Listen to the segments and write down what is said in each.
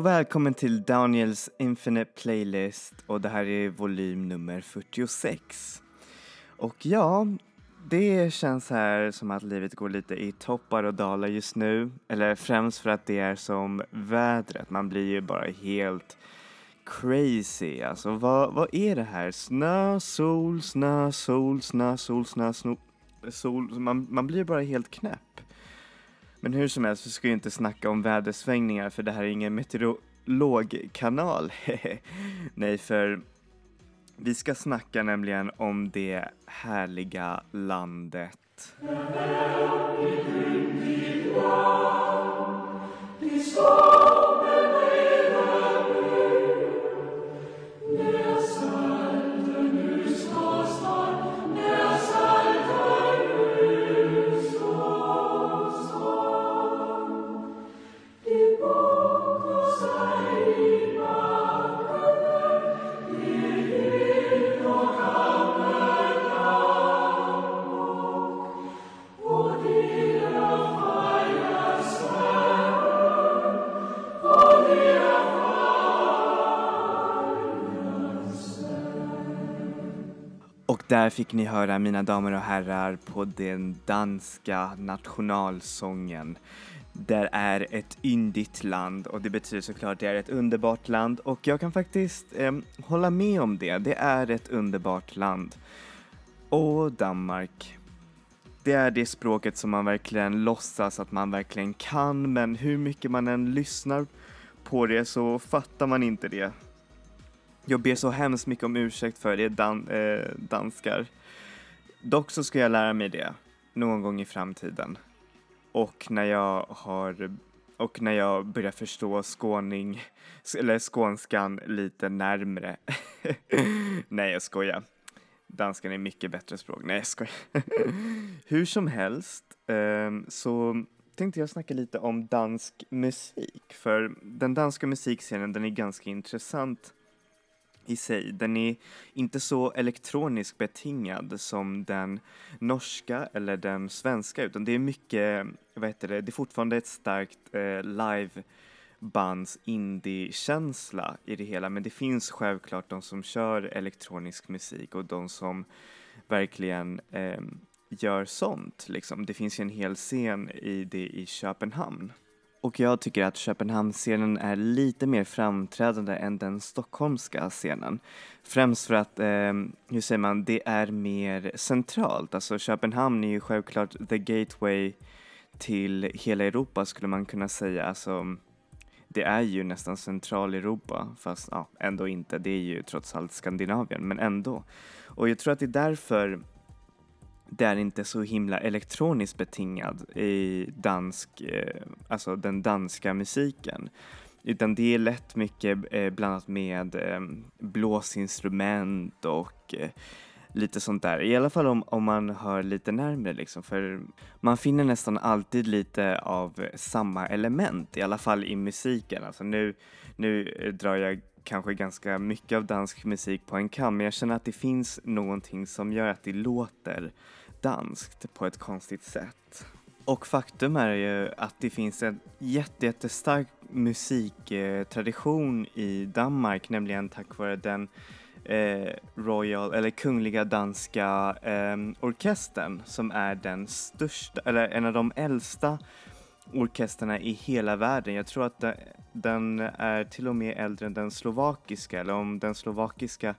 Och välkommen till Daniels Infinite Playlist och det här är volym nummer 46. Och ja, det känns här som att livet går lite i toppar och dalar just nu. Eller främst för att det är som vädret, man blir ju bara helt crazy. Alltså vad, vad är det här? Snö, sol, snö, sol, snö, sol, snö, snö, sol. Man, man blir bara helt knäpp. Men hur som helst, vi ska ju inte snacka om vädersvängningar för det här är ingen meteorologkanal. Nej, för vi ska snacka nämligen om det härliga landet. Och där fick ni höra, mina damer och herrar, på den danska nationalsången. Det är ett yndigt land och det betyder såklart att det är ett underbart land och jag kan faktiskt eh, hålla med om det. Det är ett underbart land. Och Danmark. Det är det språket som man verkligen låtsas att man verkligen kan men hur mycket man än lyssnar på det så fattar man inte det. Jag ber så hemskt mycket om ursäkt för det, dan eh, danskar. Dock så ska jag lära mig det någon gång i framtiden. Och när jag har och när jag börjar förstå skåning, eller skånskan lite närmre. Nej, jag skojar. Danskan är mycket bättre språk. Nej, jag skojar. Hur som helst eh, så tänkte jag snacka lite om dansk musik. För den danska musikscenen, den är ganska intressant i sig. Den är inte så elektroniskt betingad som den norska eller den svenska utan det är mycket, vad heter det, det är fortfarande ett starkt eh, live bands indie-känsla i det hela men det finns självklart de som kör elektronisk musik och de som verkligen eh, gör sånt liksom. Det finns ju en hel scen i det i Köpenhamn. Och jag tycker att Köpenhamnsscenen är lite mer framträdande än den stockholmska scenen. Främst för att, eh, hur säger man, det är mer centralt. Alltså Köpenhamn är ju självklart the gateway till hela Europa skulle man kunna säga. Alltså, det är ju nästan Centraleuropa, fast ja, ändå inte. Det är ju trots allt Skandinavien, men ändå. Och jag tror att det är därför det är inte så himla elektroniskt betingad i dansk, eh, alltså den danska musiken. Utan det är lätt mycket eh, blandat med eh, blåsinstrument och eh, lite sånt där. I alla fall om, om man hör lite närmre liksom. För man finner nästan alltid lite av samma element, i alla fall i musiken. Alltså nu, nu drar jag kanske ganska mycket av dansk musik på en kam, men jag känner att det finns någonting som gör att det låter danskt på ett konstigt sätt. Och faktum är ju att det finns en jätte, jättestark musiktradition i Danmark, nämligen tack vare den eh, Royal, eller Kungliga Danska eh, Orkestern som är den största, eller en av de äldsta orkestrarna i hela världen. Jag tror att den är till och med äldre än den slovakiska, eller om den slovakiska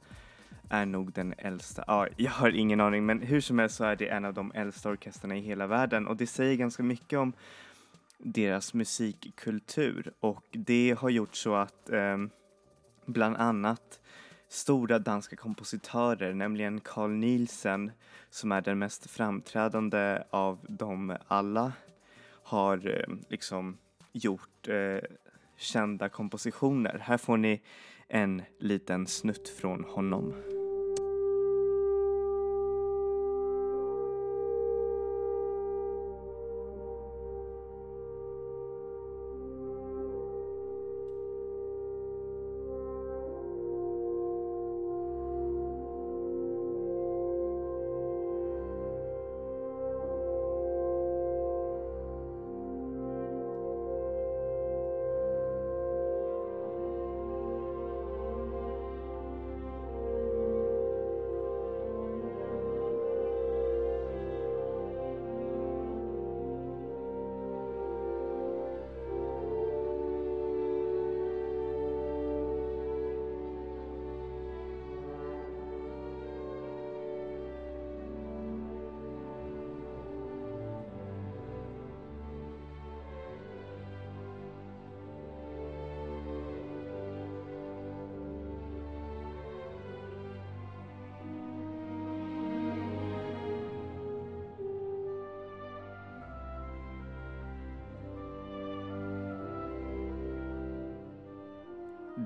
är nog den äldsta. Ja, jag har ingen aning, men hur som helst så är det en av de äldsta orkestrarna i hela världen och det säger ganska mycket om deras musikkultur och det har gjort så att eh, bland annat stora danska kompositörer, nämligen Carl Nielsen som är den mest framträdande av dem alla, har eh, liksom gjort eh, kända kompositioner. Här får ni en liten snutt från honom.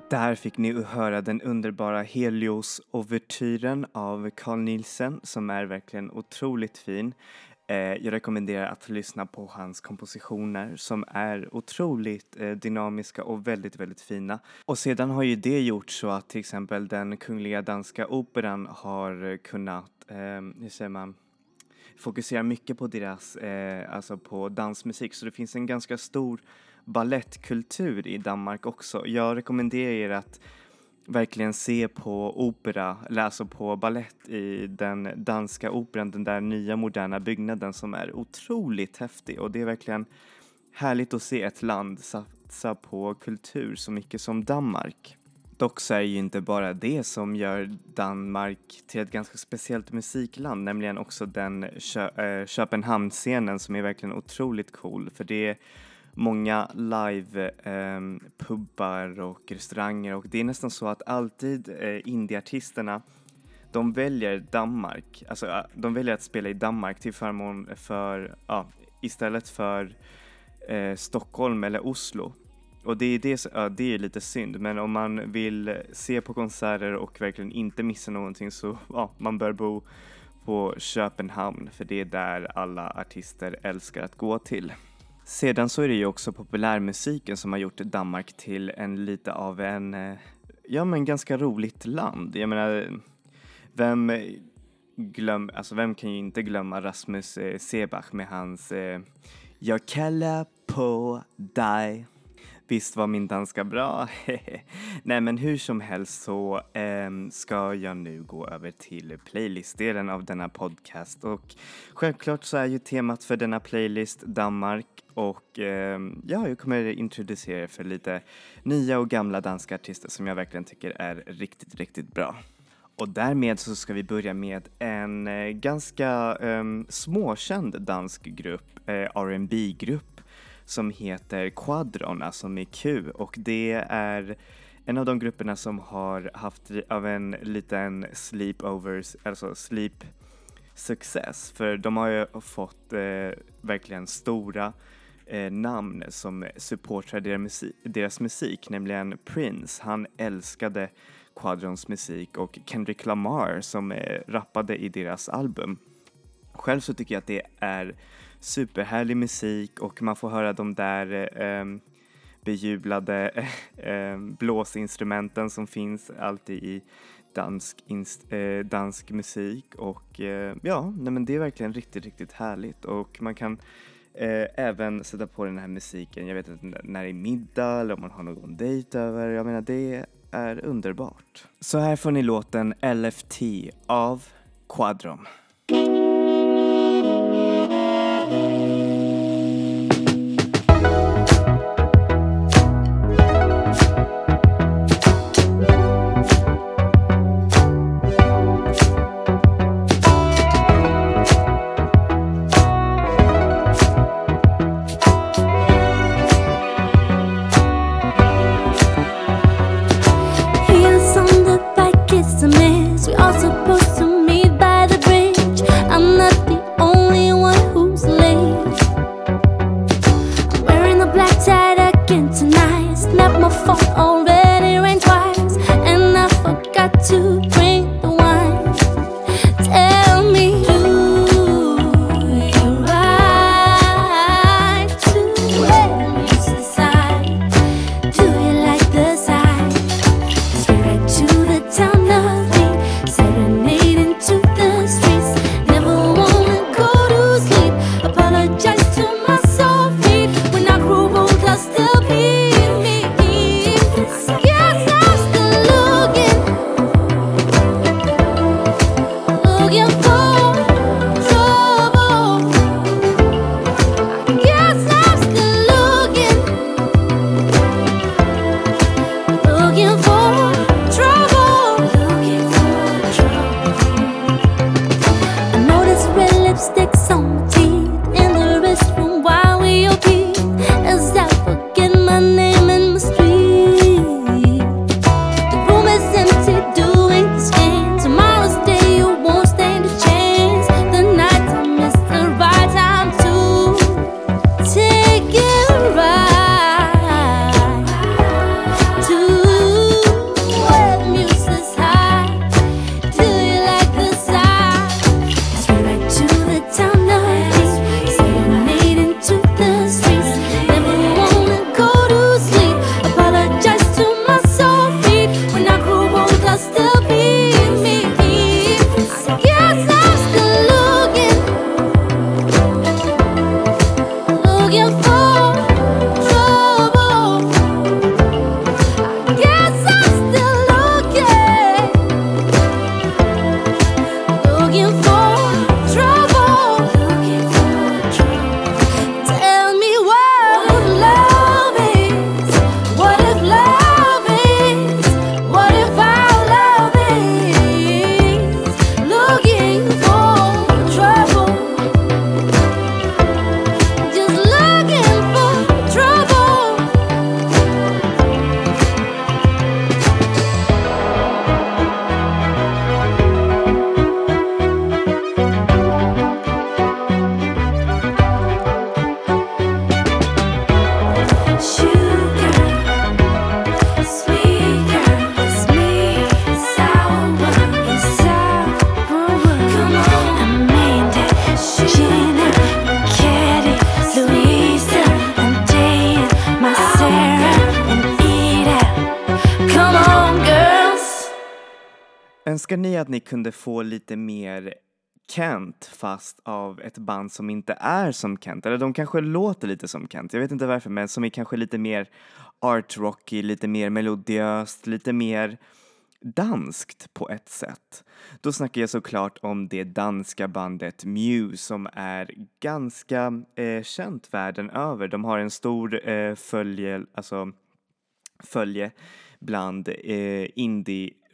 Där fick ni höra den underbara Helios-ouvertyren av Carl Nielsen som är verkligen otroligt fin. Eh, jag rekommenderar att lyssna på hans kompositioner som är otroligt eh, dynamiska och väldigt, väldigt fina. Och sedan har ju det gjort så att till exempel den Kungliga Danska Operan har kunnat, eh, hur säger man, fokusera mycket på deras, eh, alltså på dansmusik. Så det finns en ganska stor ballettkultur i Danmark också. Jag rekommenderar er att verkligen se på opera, eller alltså på ballett i den danska operan, den där nya moderna byggnaden som är otroligt häftig och det är verkligen härligt att se ett land satsa på kultur så mycket som Danmark. Dock så är det ju inte bara det som gör Danmark till ett ganska speciellt musikland, nämligen också den Kö eh, äh, Köpenhamnsscenen som är verkligen otroligt cool för det är många live-pubbar ehm, eh, och restauranger och det är nästan så att alltid eh, indieartisterna de väljer Danmark, alltså eh, de väljer att spela i Danmark till förmån för, ja, istället för eh, Stockholm eller Oslo. Och det är, det, ja, det är lite synd, men om man vill se på konserter och verkligen inte missa någonting så ja, man bör bo på Köpenhamn för det är där alla artister älskar att gå till. Sedan så är det ju också populärmusiken som har gjort Danmark till en lite av en, eh, ja men ganska roligt land. Jag menar, vem glöm, alltså vem kan ju inte glömma Rasmus eh, Sebach med hans eh, Jag kallar på dig Visst var min danska bra? Nej men hur som helst så eh, ska jag nu gå över till playlistdelen av denna podcast och självklart så är ju temat för denna playlist Danmark och eh, ja, jag kommer introducera er för lite nya och gamla danska artister som jag verkligen tycker är riktigt, riktigt bra. Och därmed så ska vi börja med en eh, ganska eh, småkänd dansk grupp, eh, R&B grupp som heter Quadron, alltså med Q och det är en av de grupperna som har haft av en liten sleepovers, alltså sleep success, för de har ju fått eh, verkligen stora eh, namn som supportrar deras musik, deras musik, nämligen Prince. Han älskade Quadrons musik och Kendrick Lamar som eh, rappade i deras album. Själv så tycker jag att det är superhärlig musik och man får höra de där eh, bejublade eh, blåsinstrumenten som finns alltid i dansk, inst, eh, dansk musik och eh, ja, nej men det är verkligen riktigt, riktigt härligt och man kan eh, även sätta på den här musiken, jag vet inte när det är middag eller om man har någon dejt över, jag menar det är underbart. Så här får ni låten LFT av Quadrom. Önskar ni att ni kunde få lite mer Kent fast av ett band som inte är som Kent, eller de kanske låter lite som Kent, jag vet inte varför, men som är kanske lite mer artrocky, lite mer melodiöst, lite mer danskt på ett sätt. Då snackar jag såklart om det danska bandet Mew som är ganska eh, känt världen över. De har en stor eh, följe, alltså följe bland eh,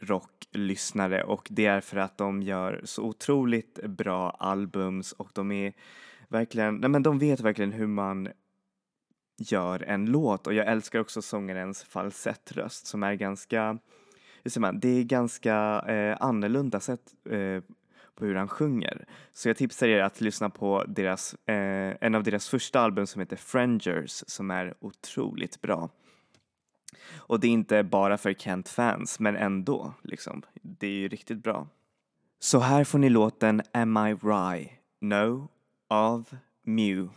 rocklyssnare och det är för att de gör så otroligt bra albums och de är verkligen, nej men de vet verkligen hur man gör en låt och jag älskar också sångarens falsettröst som är ganska, hur säger man, det är ganska eh, annorlunda sätt eh, på hur han sjunger. Så jag tipsar er att lyssna på deras, eh, en av deras första album som heter Frangers som är otroligt bra. Och det är inte bara för Kent-fans, men ändå, liksom. Det är ju riktigt bra. Så här får ni låten Am I Rye? No av Mew.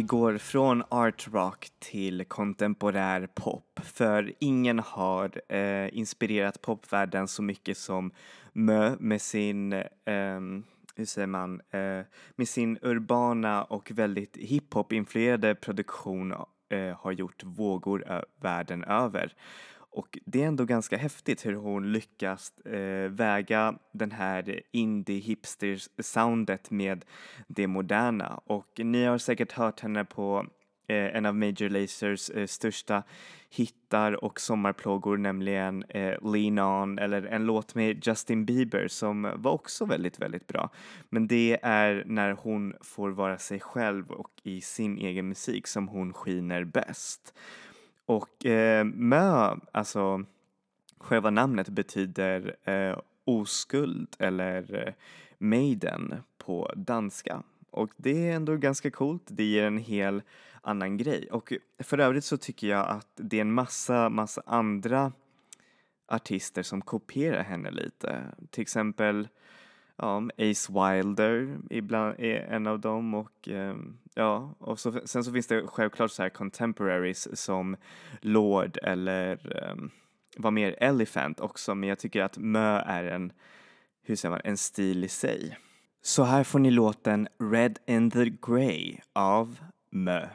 Vi går från art rock till kontemporär pop. För ingen har eh, inspirerat popvärlden så mycket som Mö med sin, eh, hur säger man, eh, med sin urbana och väldigt hiphop-influerade produktion eh, har gjort vågor världen över. Och det är ändå ganska häftigt hur hon lyckas eh, väga den här indie hipster soundet med det moderna. Och ni har säkert hört henne på eh, en av Major Lazers eh, största hittar och sommarplågor, nämligen eh, Lean On eller en låt med Justin Bieber som var också väldigt, väldigt bra. Men det är när hon får vara sig själv och i sin egen musik som hon skiner bäst. Och eh, Mö, alltså själva namnet betyder eh, oskuld eller eh, maiden på danska. Och det är ändå ganska coolt, det ger en hel annan grej. Och för övrigt så tycker jag att det är en massa, massa andra artister som kopierar henne lite. Till exempel ja, Ace Wilder ibland är en av dem och eh, ja, och så, sen så finns det självklart så här contemporaries som Lord eller um, vad mer, Elephant också, men jag tycker att Mö är en, hur säger man, en stil i sig. Så här får ni låten Red in the Grey av Mö.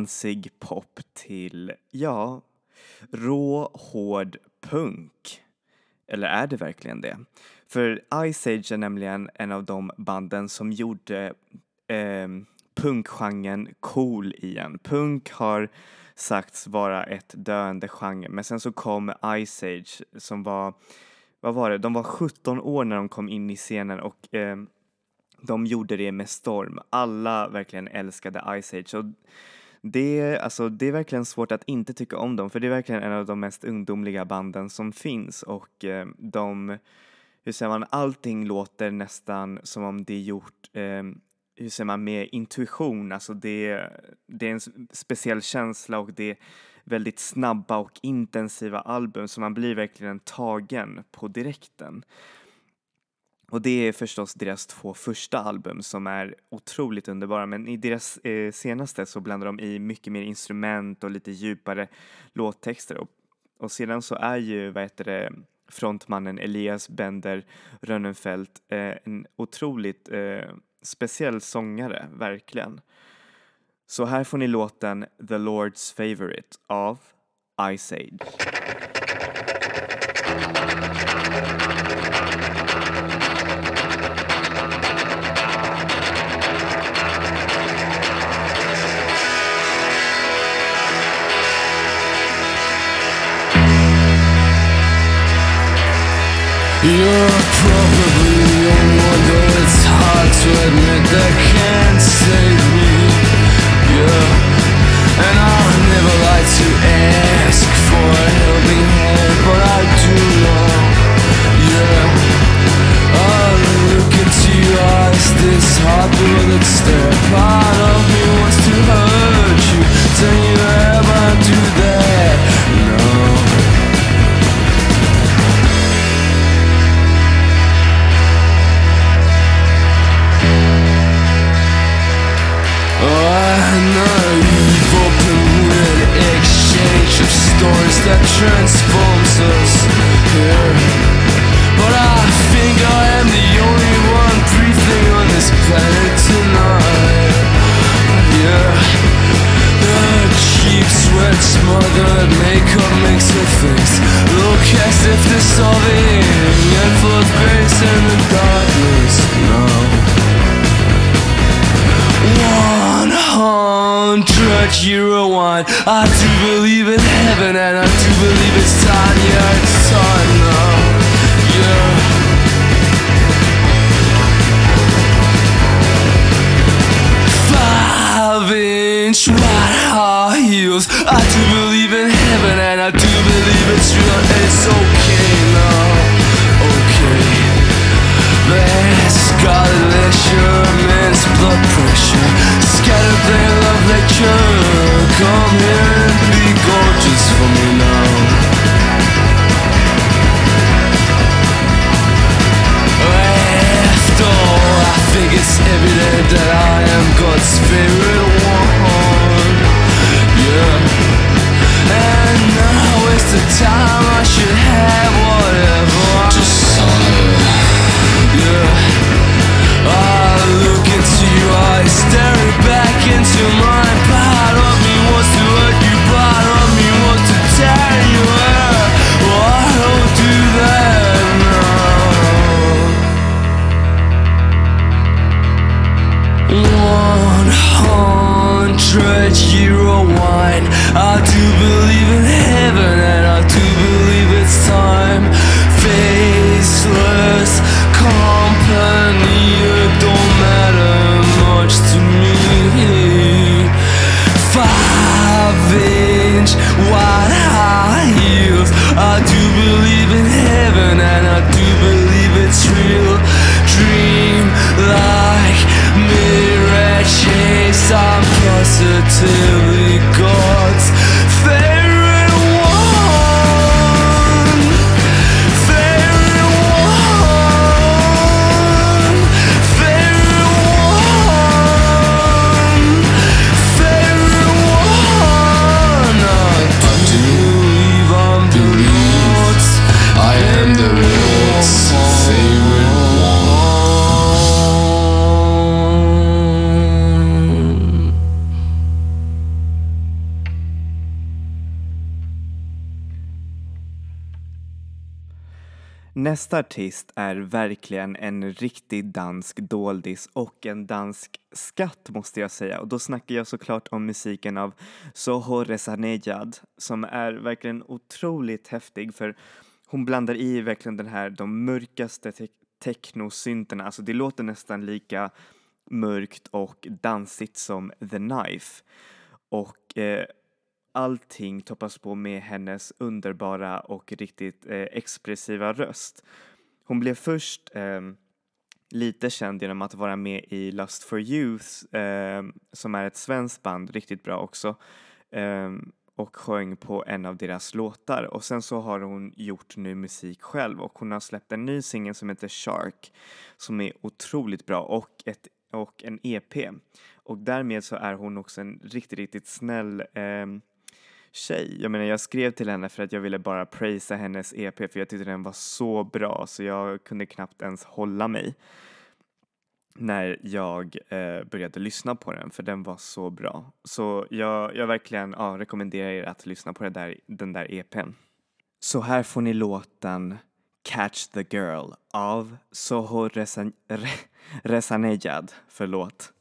Dansig pop till, ja, rå, hård punk. Eller är det verkligen det? För Ice Age är nämligen en av de banden som gjorde eh, punkgenren cool igen. Punk har sagts vara ett döende genre men sen så kom Ice Age som var, vad var det, de var 17 år när de kom in i scenen och eh, de gjorde det med storm. Alla verkligen älskade Ice Age och det, alltså, det är verkligen svårt att inte tycka om dem för det är verkligen en av de mest ungdomliga banden som finns och eh, de, hur säger man, allting låter nästan som om det är gjort eh, hur säger man, med intuition, alltså det, det är en speciell känsla och det är väldigt snabba och intensiva album så man blir verkligen tagen på direkten. Och det är förstås deras två första album som är otroligt underbara men i deras eh, senaste så blandar de i mycket mer instrument och lite djupare låttexter och, och sedan så är ju, vad heter det, frontmannen Elias Bender Rönnenfeldt eh, en otroligt eh, speciell sångare, verkligen. Så här får ni låten The Lord's Favorite av Ice Age. You're probably the only one it's hard to admit that can't save me. Yeah. And I'll never like to ask for a helping hand But I do know Yeah. I look into your eyes This heart-blooded stare Part of me wants to hurt you. Can you ever do stories that transforms us here. But I think I am the only one breathing on this planet tonight. Yeah. The cheap sweat smothered makeup makes her face look as if dissolving and flood face in the darkness now. Hundred euro wine I do believe in heaven and I do believe it's time. Yeah, it's time now. Yeah. Five inch wide high heels. I do believe in heaven and I do believe it's real. It's okay now. Okay. Leisure, men's blood pressure Scattered their love lecture. Come here and be gorgeous for me now. After all, I think it's evident that I am God's favorite one. Yeah. And now is the time I should have whatever Desire yeah. I look into your eyes, hundred euro wine. I do believe in Nästa artist är verkligen en riktig dansk doldis och en dansk skatt måste jag säga. Och då snackar jag såklart om musiken av Soho Rezanejad som är verkligen otroligt häftig för hon blandar i verkligen den här de mörkaste te technosynterna, alltså det låter nästan lika mörkt och dansigt som The Knife. Och eh, allting toppas på med hennes underbara och riktigt eh, expressiva röst. Hon blev först eh, lite känd genom att vara med i Lust for Youth eh, som är ett svenskt band, riktigt bra också ehm, och sjöng på en av deras låtar och sen så har hon gjort nu musik själv och hon har släppt en ny singel som heter Shark som är otroligt bra och, ett, och en EP och därmed så är hon också en riktigt, riktigt snäll eh, tjej. Jag menar, jag skrev till henne för att jag ville bara prisa hennes EP för jag tyckte den var så bra så jag kunde knappt ens hålla mig när jag eh, började lyssna på den för den var så bra. Så jag, jag verkligen ja, rekommenderar er att lyssna på det där, den där EPn. Så här får ni låten Catch the Girl av Soho Rezanejad. Förlåt.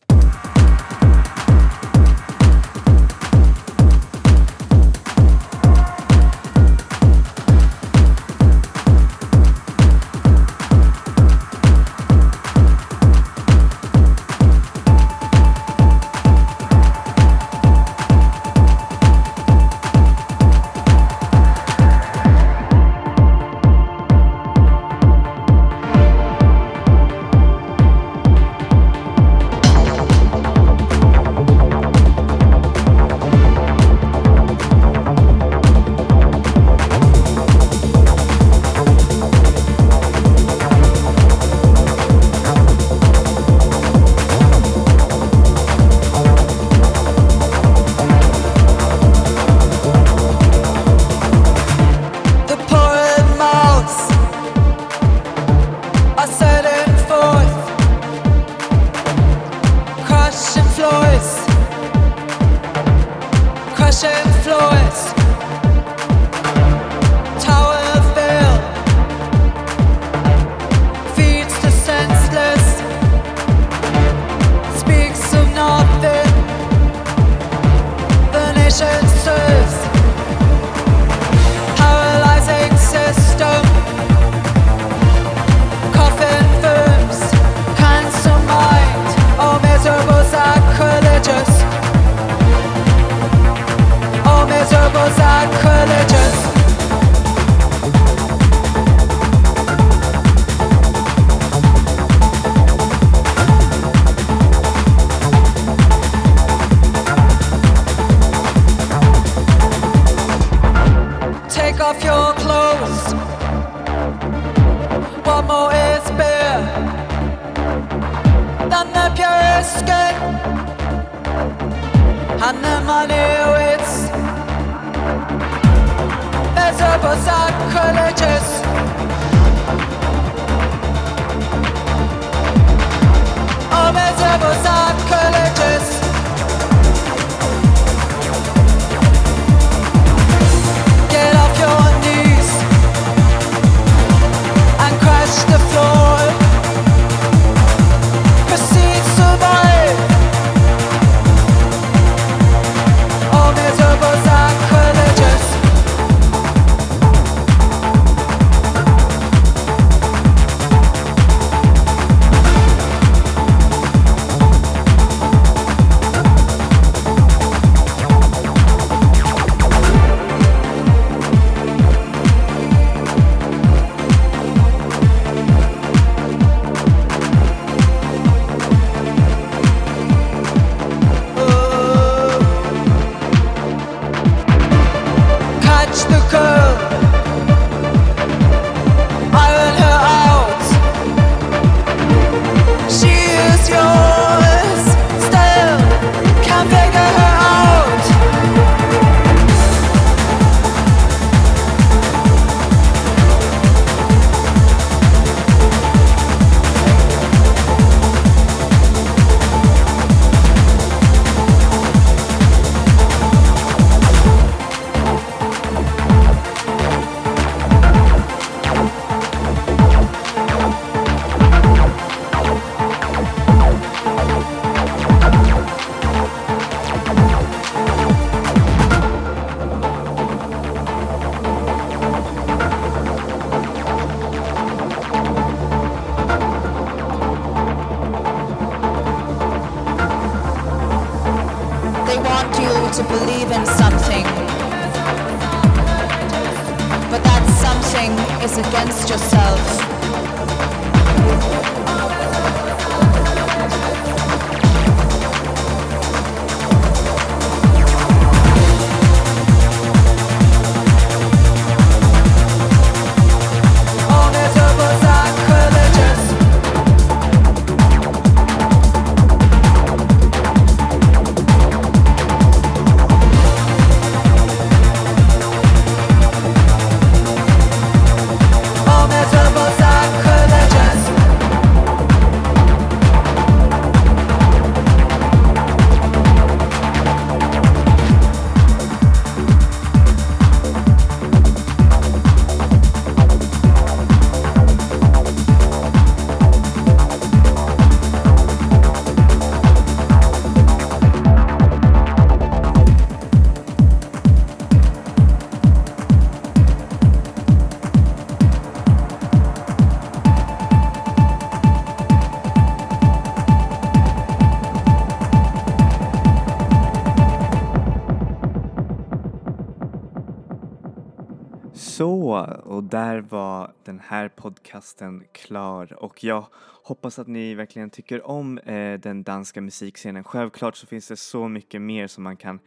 Och där var den här podcasten klar och jag hoppas att ni verkligen tycker om eh, den danska musikscenen. Självklart så finns det så mycket mer som man kan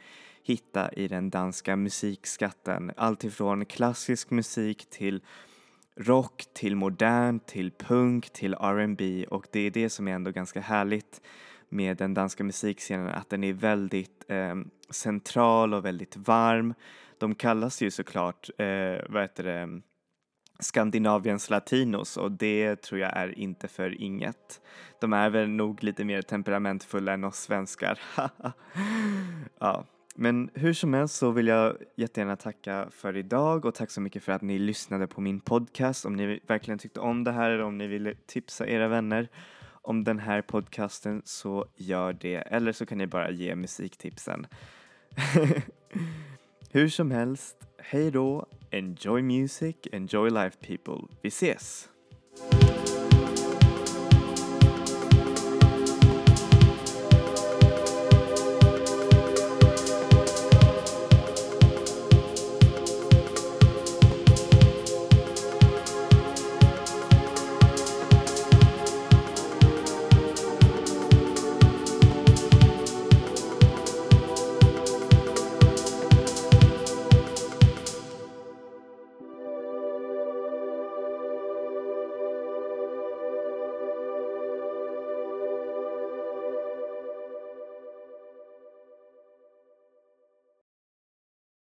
hitta i den danska musikskatten. Allt ifrån klassisk musik till rock, till modern, till punk, till R&B och det är det som är ändå ganska härligt med den danska musikscenen, att den är väldigt eh, central och väldigt varm. De kallas ju såklart, eh, vad heter det, Skandinaviens latinos och det tror jag är inte för inget. De är väl nog lite mer temperamentfulla än oss svenskar. ja. Men hur som helst så vill jag jättegärna tacka för idag och tack så mycket för att ni lyssnade på min podcast. Om ni verkligen tyckte om det här eller om ni ville tipsa era vänner om den här podcasten så gör det. Eller så kan ni bara ge musiktipsen. Hur som helst, hej då, enjoy music, enjoy life people. Vi ses!